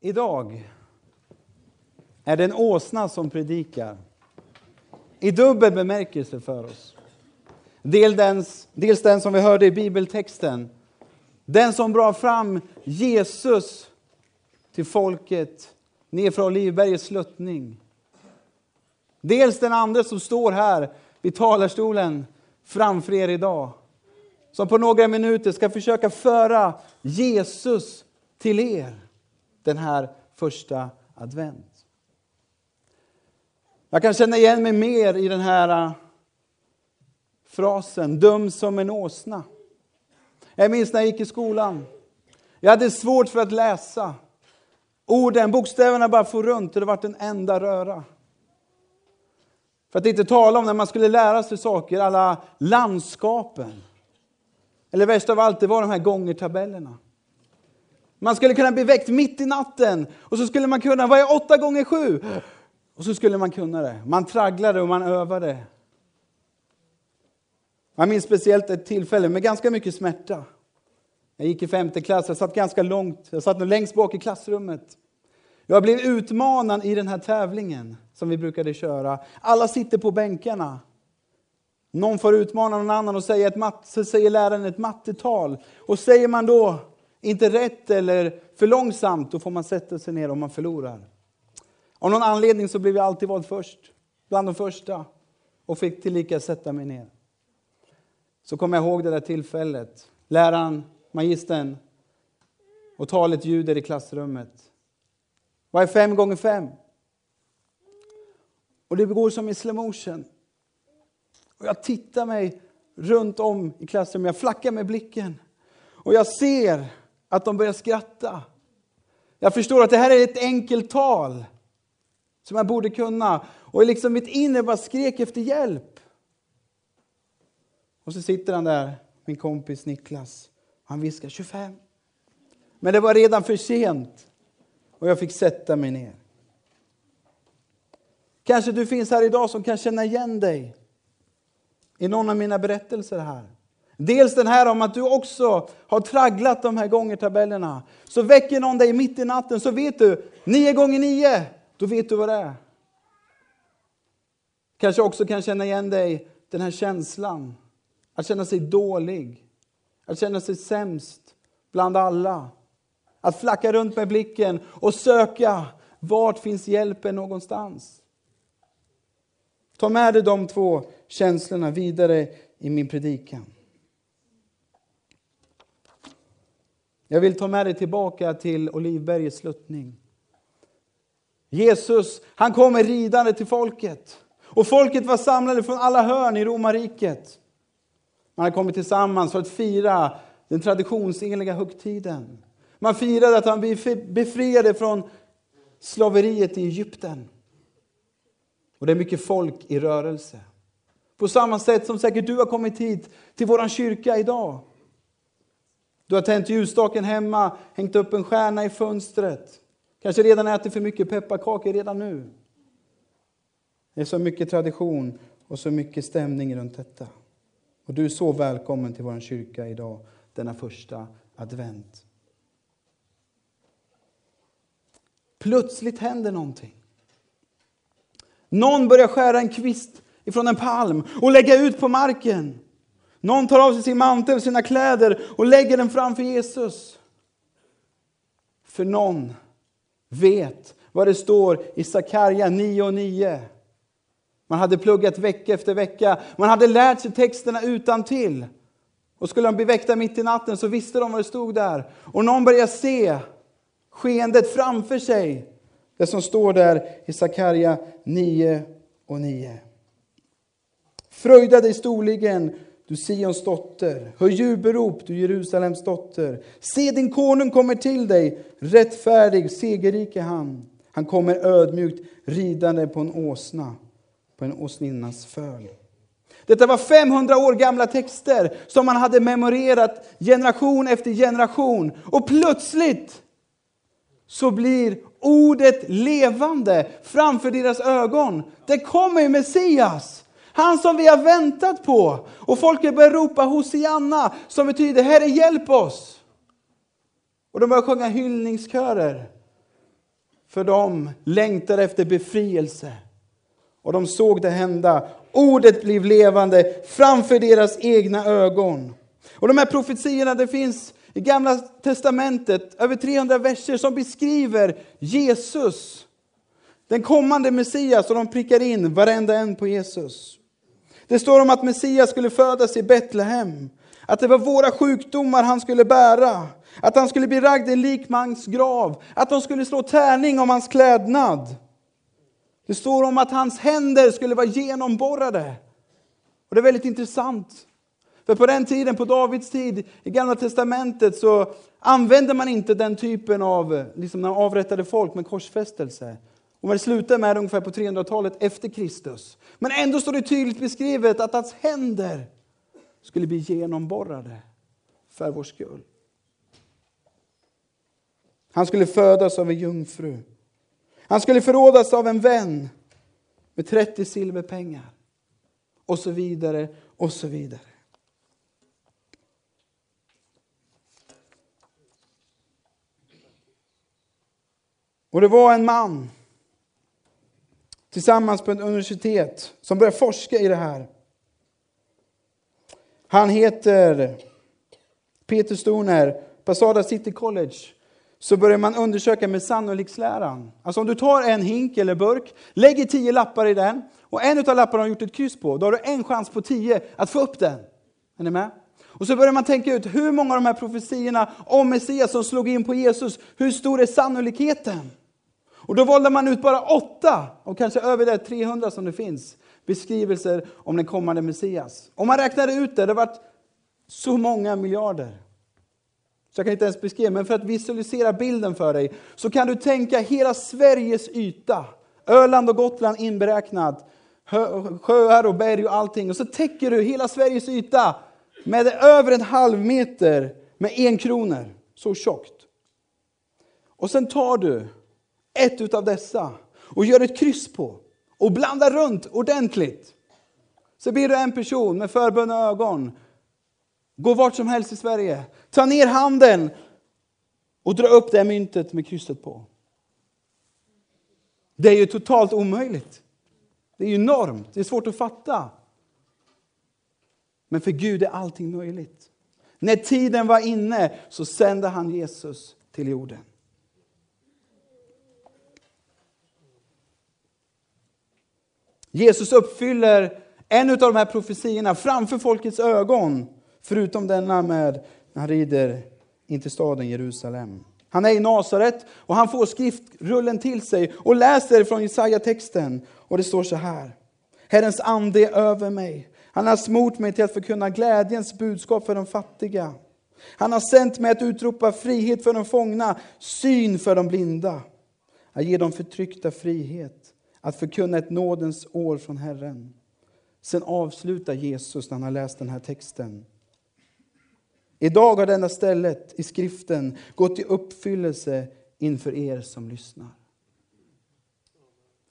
Idag är det en åsna som predikar. I dubbel bemärkelse för oss. Dels den, dels den som vi hörde i bibeltexten. Den som drar fram Jesus till folket nerför Olivbergets sluttning. Dels den andra som står här vid talarstolen framför er idag. Som på några minuter ska försöka föra Jesus till er den här första advent. Jag kan känna igen mig mer i den här äh, frasen, dum som en åsna. Jag minns när jag gick i skolan. Jag hade svårt för att läsa. Orden, bokstäverna bara for runt och det var en enda röra. För att inte tala om när man skulle lära sig saker, alla landskapen. Eller värst av allt, det var de här gångertabellerna. Man skulle kunna bli väckt mitt i natten och så skulle man kunna, vad är åtta gånger sju? Och så skulle man kunna det. Man tragglade och man övade. Jag minns speciellt ett tillfälle med ganska mycket smärta. Jag gick i femte klass, jag satt ganska långt, jag satt nog längst bak i klassrummet. Jag blev utmanad i den här tävlingen som vi brukade köra. Alla sitter på bänkarna. Någon får utmana någon annan och säga ett matte, så säger läraren ett mattetal. Och säger man då inte rätt eller för långsamt, då får man sätta sig ner om man förlorar. Av någon anledning så blev jag alltid vald först, bland de första, och fick tillika sätta mig ner. Så kommer jag ihåg det där tillfället. Läraren, magistern, och talet ljuder i klassrummet. Vad är fem gånger fem? Och det går som i slow motion. Och jag tittar mig runt om i klassrummet, jag flackar med blicken. Och jag ser att de börjar skratta. Jag förstår att det här är ett enkelt tal som jag borde kunna. Och liksom mitt inre bara skrek efter hjälp. Och så sitter han där, min kompis Niklas. Han viskar 25. Men det var redan för sent. Och jag fick sätta mig ner. Kanske du finns här idag som kan känna igen dig i någon av mina berättelser här. Dels den här om att du också har tragglat de här gångertabellerna. Så väcker någon dig mitt i natten så vet du, 9 gånger 9, då vet du vad det är. Kanske också kan känna igen dig den här känslan. Att känna sig dålig. Att känna sig sämst bland alla. Att flacka runt med blicken och söka vart finns hjälpen någonstans. Ta med dig de två känslorna vidare i min predikan. Jag vill ta med dig tillbaka till Olivbergets sluttning. Jesus, han kommer ridande till folket. Och folket var samlade från alla hörn i romarriket. Man hade kommit tillsammans för att fira den traditionsenliga högtiden. Man firade att han befriade från slaveriet i Egypten. Och det är mycket folk i rörelse. På samma sätt som säkert du har kommit hit till vår kyrka idag. Du har tänt ljusstaken hemma, hängt upp en stjärna i fönstret. Kanske redan ätit för mycket pepparkakor redan nu. Det är så mycket tradition och så mycket stämning runt detta. Och du är så välkommen till vår kyrka idag, denna första advent. Plötsligt händer någonting. Någon börjar skära en kvist ifrån en palm och lägga ut på marken. Någon tar av sig sin mantel och sina kläder och lägger den framför Jesus. För någon vet vad det står i Sakarja 9 och 9. Man hade pluggat vecka efter vecka. Man hade lärt sig texterna utan till. Och skulle de bli väckta mitt i natten så visste de vad det stod där. Och någon börjar se skeendet framför sig. Det som står där i Sakarja 9 och 9. Fröjda dig storligen, du Sions dotter. Hör jubelrop, du Jerusalems dotter. Se, din konung kommer till dig, rättfärdig, segerrik är han. Han kommer ödmjukt ridande på en åsna, på en åsninnas föl. Detta var 500 år gamla texter som man hade memorerat generation efter generation. Och plötsligt så blir ordet levande framför deras ögon. Det kommer ju Messias. Han som vi har väntat på. Och folket börjar ropa Hosianna som betyder Herre hjälp oss. Och de börjar sjunga hyllningskörer. för de längtade efter befrielse. Och de såg det hända. Ordet blev levande framför deras egna ögon. Och de här profetiorna, det finns i Gamla Testamentet över 300 verser som beskriver Jesus. Den kommande Messias och de prickar in varenda en på Jesus. Det står om att Messias skulle födas i Betlehem. Att det var våra sjukdomar han skulle bära. Att han skulle bli ragd i en likmans grav. Att de skulle slå tärning om hans klädnad. Det står om att hans händer skulle vara genomborrade. Och det är väldigt intressant. För på den tiden, på Davids tid, i Gamla Testamentet, så använde man inte den typen av, liksom när man avrättade folk med korsfästelse. Och det slutar med ungefär på 300-talet efter Kristus. Men ändå står det tydligt beskrivet att hans händer skulle bli genomborrade för vår skull. Han skulle födas av en jungfru. Han skulle förrådas av en vän med 30 silverpengar. Och så vidare, och så vidare. Och det var en man tillsammans på ett universitet som började forska i det här. Han heter Peter Stoner, Passada City College. Så börjar man undersöka med sannolikhetsläran. Alltså om du tar en hink eller burk, lägger tio lappar i den och en av lapparna har gjort ett kryss på, då har du en chans på tio att få upp den. Är ni med? Och så börjar man tänka ut hur många av de här profetiorna om Messias som slog in på Jesus, hur stor är sannolikheten? Och då valde man ut bara åtta, och kanske över det 300 som det finns, beskrivelser om den kommande Messias. Om man räknade ut det, det varit så många miljarder. Så jag kan inte ens beskriva, men för att visualisera bilden för dig, så kan du tänka hela Sveriges yta, Öland och Gotland inberäknat, sjöar och berg och allting. Och så täcker du hela Sveriges yta med över en halv meter med en kronor. Så tjockt. Och sen tar du ett utav dessa och gör ett kryss på och blanda runt ordentligt. Så blir du en person med förbundna ögon. Gå vart som helst i Sverige. Ta ner handen och dra upp det myntet med krysset på. Det är ju totalt omöjligt. Det är ju enormt, det är svårt att fatta. Men för Gud är allting möjligt. När tiden var inne så sände han Jesus till jorden. Jesus uppfyller en av de här profetiorna framför folkets ögon. Förutom denna med när han rider in till staden Jerusalem. Han är i Nasaret och han får skriftrullen till sig och läser från Jesaja-texten. Och det står så här. Herrens ande är över mig. Han har smort mig till att förkunna glädjens budskap för de fattiga. Han har sänt mig att utropa frihet för de fångna, syn för de blinda. Att ge de förtryckta frihet att förkunna ett nådens år från Herren. Sen avslutar Jesus när han har läst den här texten. Idag har denna stället i skriften gått i uppfyllelse inför er som lyssnar.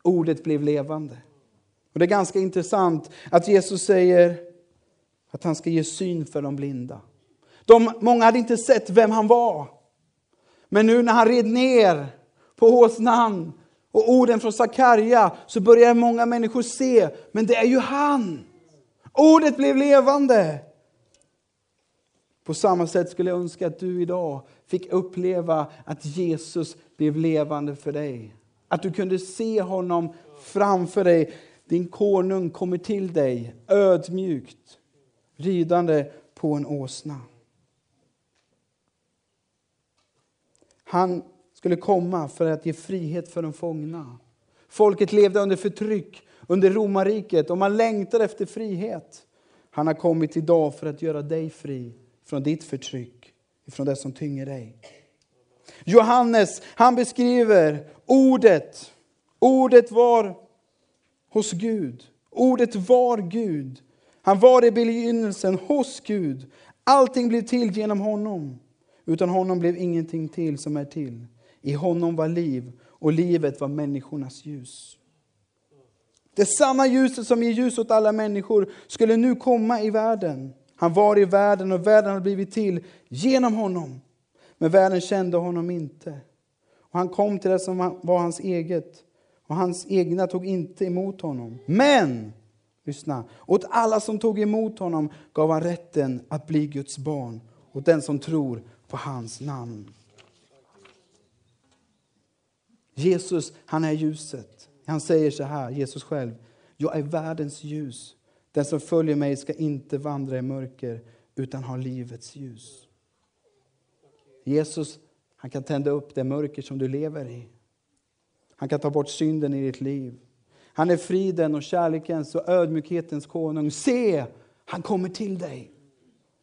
Ordet blev levande. Och Det är ganska intressant att Jesus säger att han ska ge syn för de blinda. De, många hade inte sett vem han var. Men nu när han red ner på åsnan och orden från Sakarja så börjar många människor se, men det är ju han. Ordet blev levande. På samma sätt skulle jag önska att du idag fick uppleva att Jesus blev levande för dig. Att du kunde se honom framför dig. Din konung kommer till dig ödmjukt, ridande på en åsna. Han skulle komma för att ge frihet för de fångna. Folket levde under förtryck under romarriket och man längtade efter frihet. Han har kommit idag för att göra dig fri från ditt förtryck, från det som tynger dig. Johannes, han beskriver ordet. Ordet var hos Gud. Ordet var Gud. Han var i begynnelsen hos Gud. Allting blev till genom honom. Utan honom blev ingenting till som är till. I honom var liv och livet var människornas ljus. Det samma ljuset som ger ljus åt alla människor skulle nu komma i världen. Han var i världen och världen hade blivit till genom honom. Men världen kände honom inte. och han kom till det som var hans eget och hans egna tog inte emot honom. Men, lyssna, åt alla som tog emot honom gav han rätten att bli Guds barn, åt den som tror på hans namn. Jesus, han är ljuset. Han säger så här, Jesus själv, jag är världens ljus. Den som följer mig ska inte vandra i mörker utan ha livets ljus. Jesus, han kan tända upp det mörker som du lever i. Han kan ta bort synden i ditt liv. Han är friden och kärlekens och ödmjukhetens konung. Se, han kommer till dig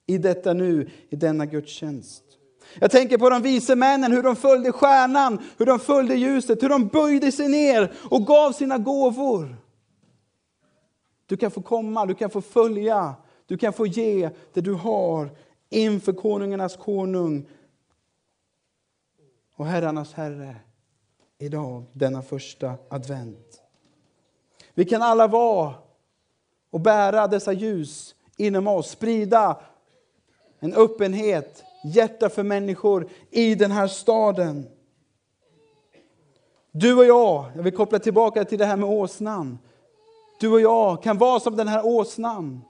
i detta nu, i denna gudstjänst. Jag tänker på de vise männen, hur de följde stjärnan, hur de följde ljuset, hur de böjde sig ner och gav sina gåvor. Du kan få komma, du kan få följa, du kan få ge det du har inför konungarnas konung och herrarnas herre idag, denna första advent. Vi kan alla vara och bära dessa ljus inom oss, sprida en öppenhet, hjärta för människor i den här staden. Du och jag, jag vill koppla tillbaka till det här med åsnan. Du och jag kan vara som den här åsnan.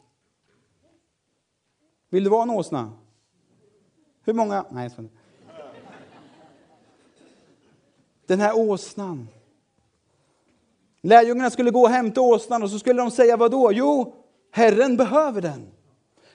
Vill du vara en åsna? Hur många? Nej, jag Den här åsnan. Lärjungarna skulle gå och hämta åsnan och så skulle de säga vad då? Jo, Herren behöver den.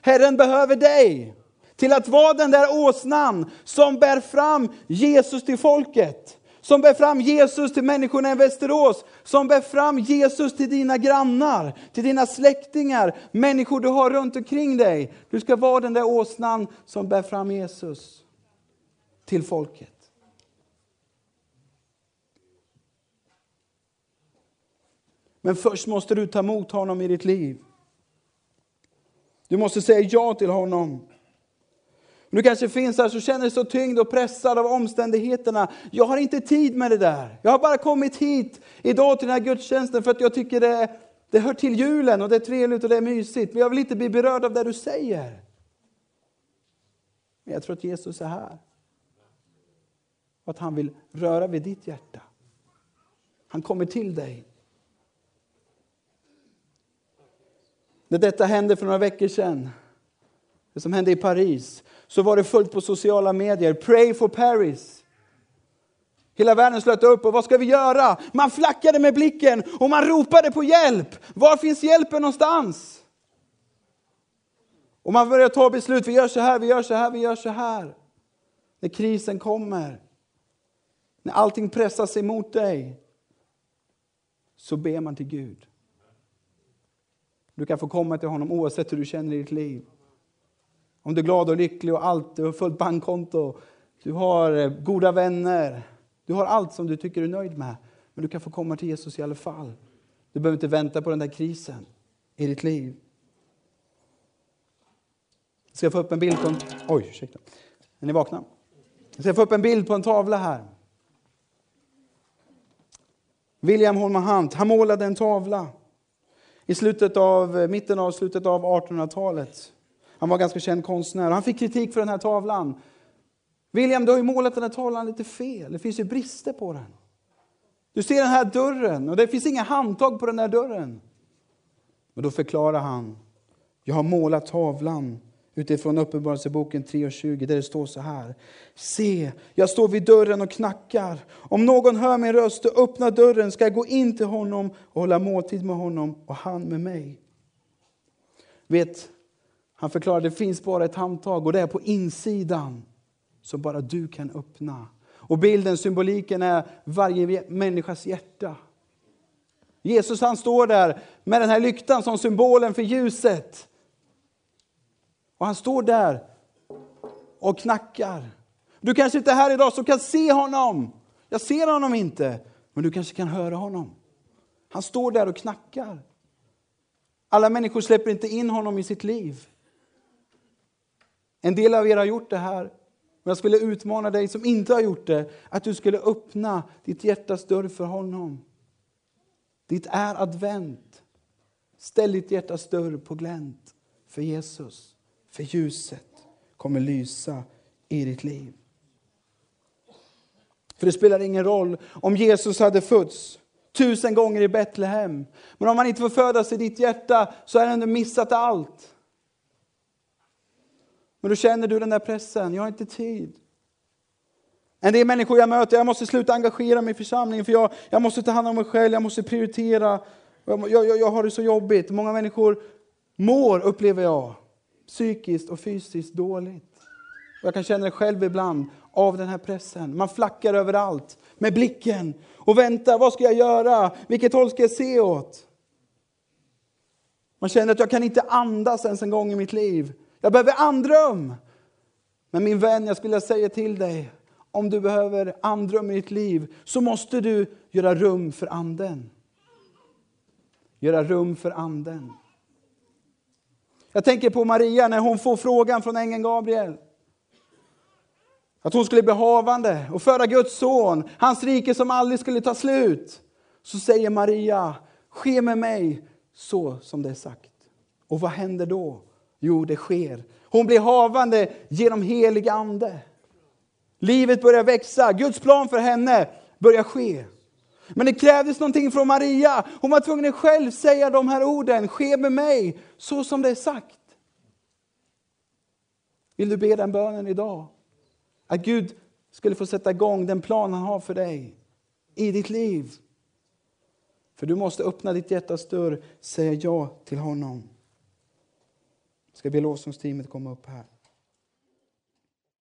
Herren behöver dig till att vara den där åsnan som bär fram Jesus till folket. Som bär fram Jesus till människorna i Västerås. Som bär fram Jesus till dina grannar, till dina släktingar, människor du har runt omkring dig. Du ska vara den där åsnan som bär fram Jesus till folket. Men först måste du ta emot honom i ditt liv. Du måste säga ja till honom. Du kanske finns här och känner dig så tyngd och pressad av omständigheterna. Jag har inte tid med det där. Jag har bara kommit hit idag till den här gudstjänsten för att jag tycker det, det hör till julen och det är trevligt och det är mysigt. Men jag vill inte bli berörd av det du säger. Men jag tror att Jesus är här. Och att han vill röra vid ditt hjärta. Han kommer till dig. När detta hände för några veckor sedan, det som hände i Paris, så var det fullt på sociala medier. Pray for Paris. Hela världen slöt upp och vad ska vi göra? Man flackade med blicken och man ropade på hjälp. Var finns hjälpen någonstans? Och man börjar ta beslut. Vi gör så här, vi gör så här, vi gör så här. När krisen kommer, när allting pressas emot dig, så ber man till Gud. Du kan få komma till honom oavsett hur du känner i ditt liv. Om du är glad och lycklig och allt, du har fullt bankkonto, du har eh, goda vänner, du har allt som du tycker är nöjd med. Men du kan få komma till Jesus i alla fall. Du behöver inte vänta på den där krisen i ditt liv. Jag ska få upp en bild på en... Oj, ursäkta. Är ni vakna? Jag ska få upp en bild på en tavla här. William Holman Hunt, han målade en tavla i slutet av, mitten av slutet av 1800-talet. Han var ganska känd konstnär. Han fick kritik för den här tavlan. William, du har ju målat den här tavlan lite fel. Det finns ju brister på den. Du ser den här dörren och det finns inga handtag på den här dörren. Men då förklarar han. Jag har målat tavlan utifrån Uppenbarelseboken 3.20 där det står så här. Se, jag står vid dörren och knackar. Om någon hör min röst och öppnar dörren ska jag gå in till honom och hålla måltid med honom och han med mig. Vet, han förklarar det finns bara ett handtag och det är på insidan som bara du kan öppna. Och bilden, symboliken är varje människas hjärta. Jesus han står där med den här lyktan som symbolen för ljuset. Och han står där och knackar. Du kanske inte är här idag som kan se honom. Jag ser honom inte, men du kanske kan höra honom. Han står där och knackar. Alla människor släpper inte in honom i sitt liv. En del av er har gjort det här. Men jag skulle utmana dig som inte har gjort det, att du skulle öppna ditt hjärtas dörr för honom. Ditt är advent. Ställ ditt hjärtas dörr på glänt för Jesus. För ljuset kommer lysa i ditt liv. För det spelar ingen roll om Jesus hade fötts tusen gånger i Betlehem. Men om han inte får födas i ditt hjärta så har han missat allt. Men då känner du den där pressen, jag har inte tid. En del människor jag möter, jag måste sluta engagera mig i församlingen för jag, jag måste ta hand om mig själv, jag måste prioritera. Jag, jag, jag har det så jobbigt. Många människor mår, upplever jag, psykiskt och fysiskt dåligt. Och jag kan känna det själv ibland, av den här pressen. Man flackar överallt med blicken och väntar, vad ska jag göra? Vilket håll ska jag se åt? Man känner att jag kan inte andas ens en gång i mitt liv. Jag behöver andrum. Men min vän, jag skulle säga till dig, om du behöver andrum i ditt liv så måste du göra rum för anden. Göra rum för anden. Jag tänker på Maria när hon får frågan från ängeln Gabriel. Att hon skulle bli havande och föda Guds son, hans rike som aldrig skulle ta slut. Så säger Maria, ske med mig så som det är sagt. Och vad händer då? Jo, det sker. Hon blir havande genom helig ande. Livet börjar växa, Guds plan för henne börjar ske. Men det krävdes någonting från Maria. Hon var tvungen att själv säga de här orden, ske med mig så som det är sagt. Vill du be den bönen idag? Att Gud skulle få sätta igång den plan han har för dig i ditt liv. För du måste öppna ditt hjärtas dörr, säga ja till honom. Ska be lovsångsteamet komma upp här.